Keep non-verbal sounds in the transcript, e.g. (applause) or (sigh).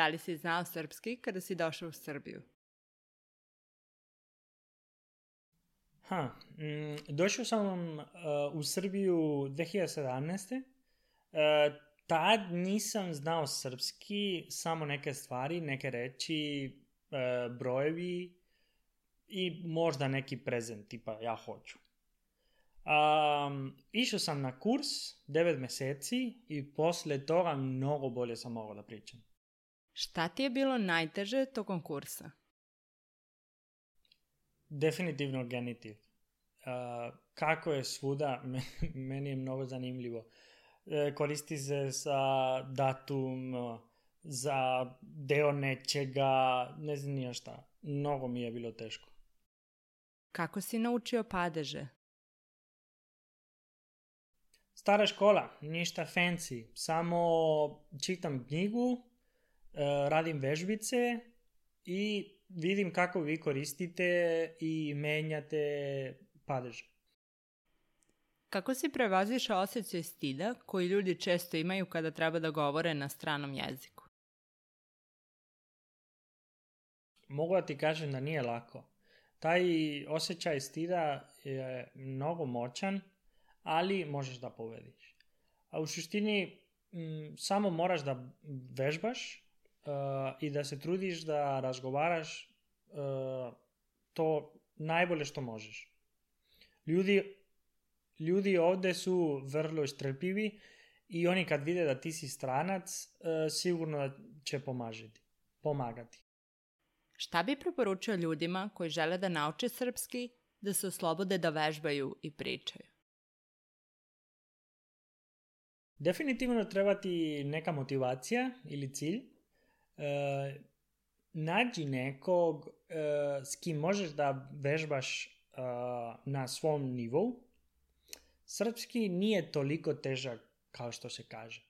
Da li si znao srpski kada si došao u Srbiju? Ha, mm, došao sam uh, u Srbiju 2017. Uh, tad nisam znao srpski, samo neke stvari, neke reči, uh, brojevi i možda neki prezent, tipa ja hoću. Um, išao sam na kurs 9 meseci i posle toga mnogo bolje sam mogao da pričam. Šta ti je bilo najteže tokom kursa? Definitivno genitiv. Uh, kako je svuda, (laughs) meni je mnogo zanimljivo. E, koristi se sa datum, za deo nečega, ne znam nije šta. Mnogo mi je bilo teško. Kako si naučio padeže? Stara škola, ništa fancy. Samo čitam knjigu, radim vežbice i vidim kako vi koristite i menjate padeže. Kako si prevaziš osjećaj stida koji ljudi često imaju kada treba da govore na stranom jeziku? Mogu da ti kažem da nije lako. Taj osjećaj stida je mnogo moćan, ali možeš da povediš. A u suštini m, samo moraš da vežbaš uh, i da se trudiš da razgovaraš uh, to najbolje što možeš. Ljudi, ljudi ovde su vrlo strpljivi i oni kad vide da ti si stranac, uh, sigurno će pomažiti, pomagati. Šta bi preporučio ljudima koji žele da nauče srpski, da se oslobode da vežbaju i pričaju? Definitivno treba ti neka motivacija ili cilj. E, nađi nekog e, s kim možeš da vežbaš e, na svom nivou. Srpski nije toliko težak kao što se kaže.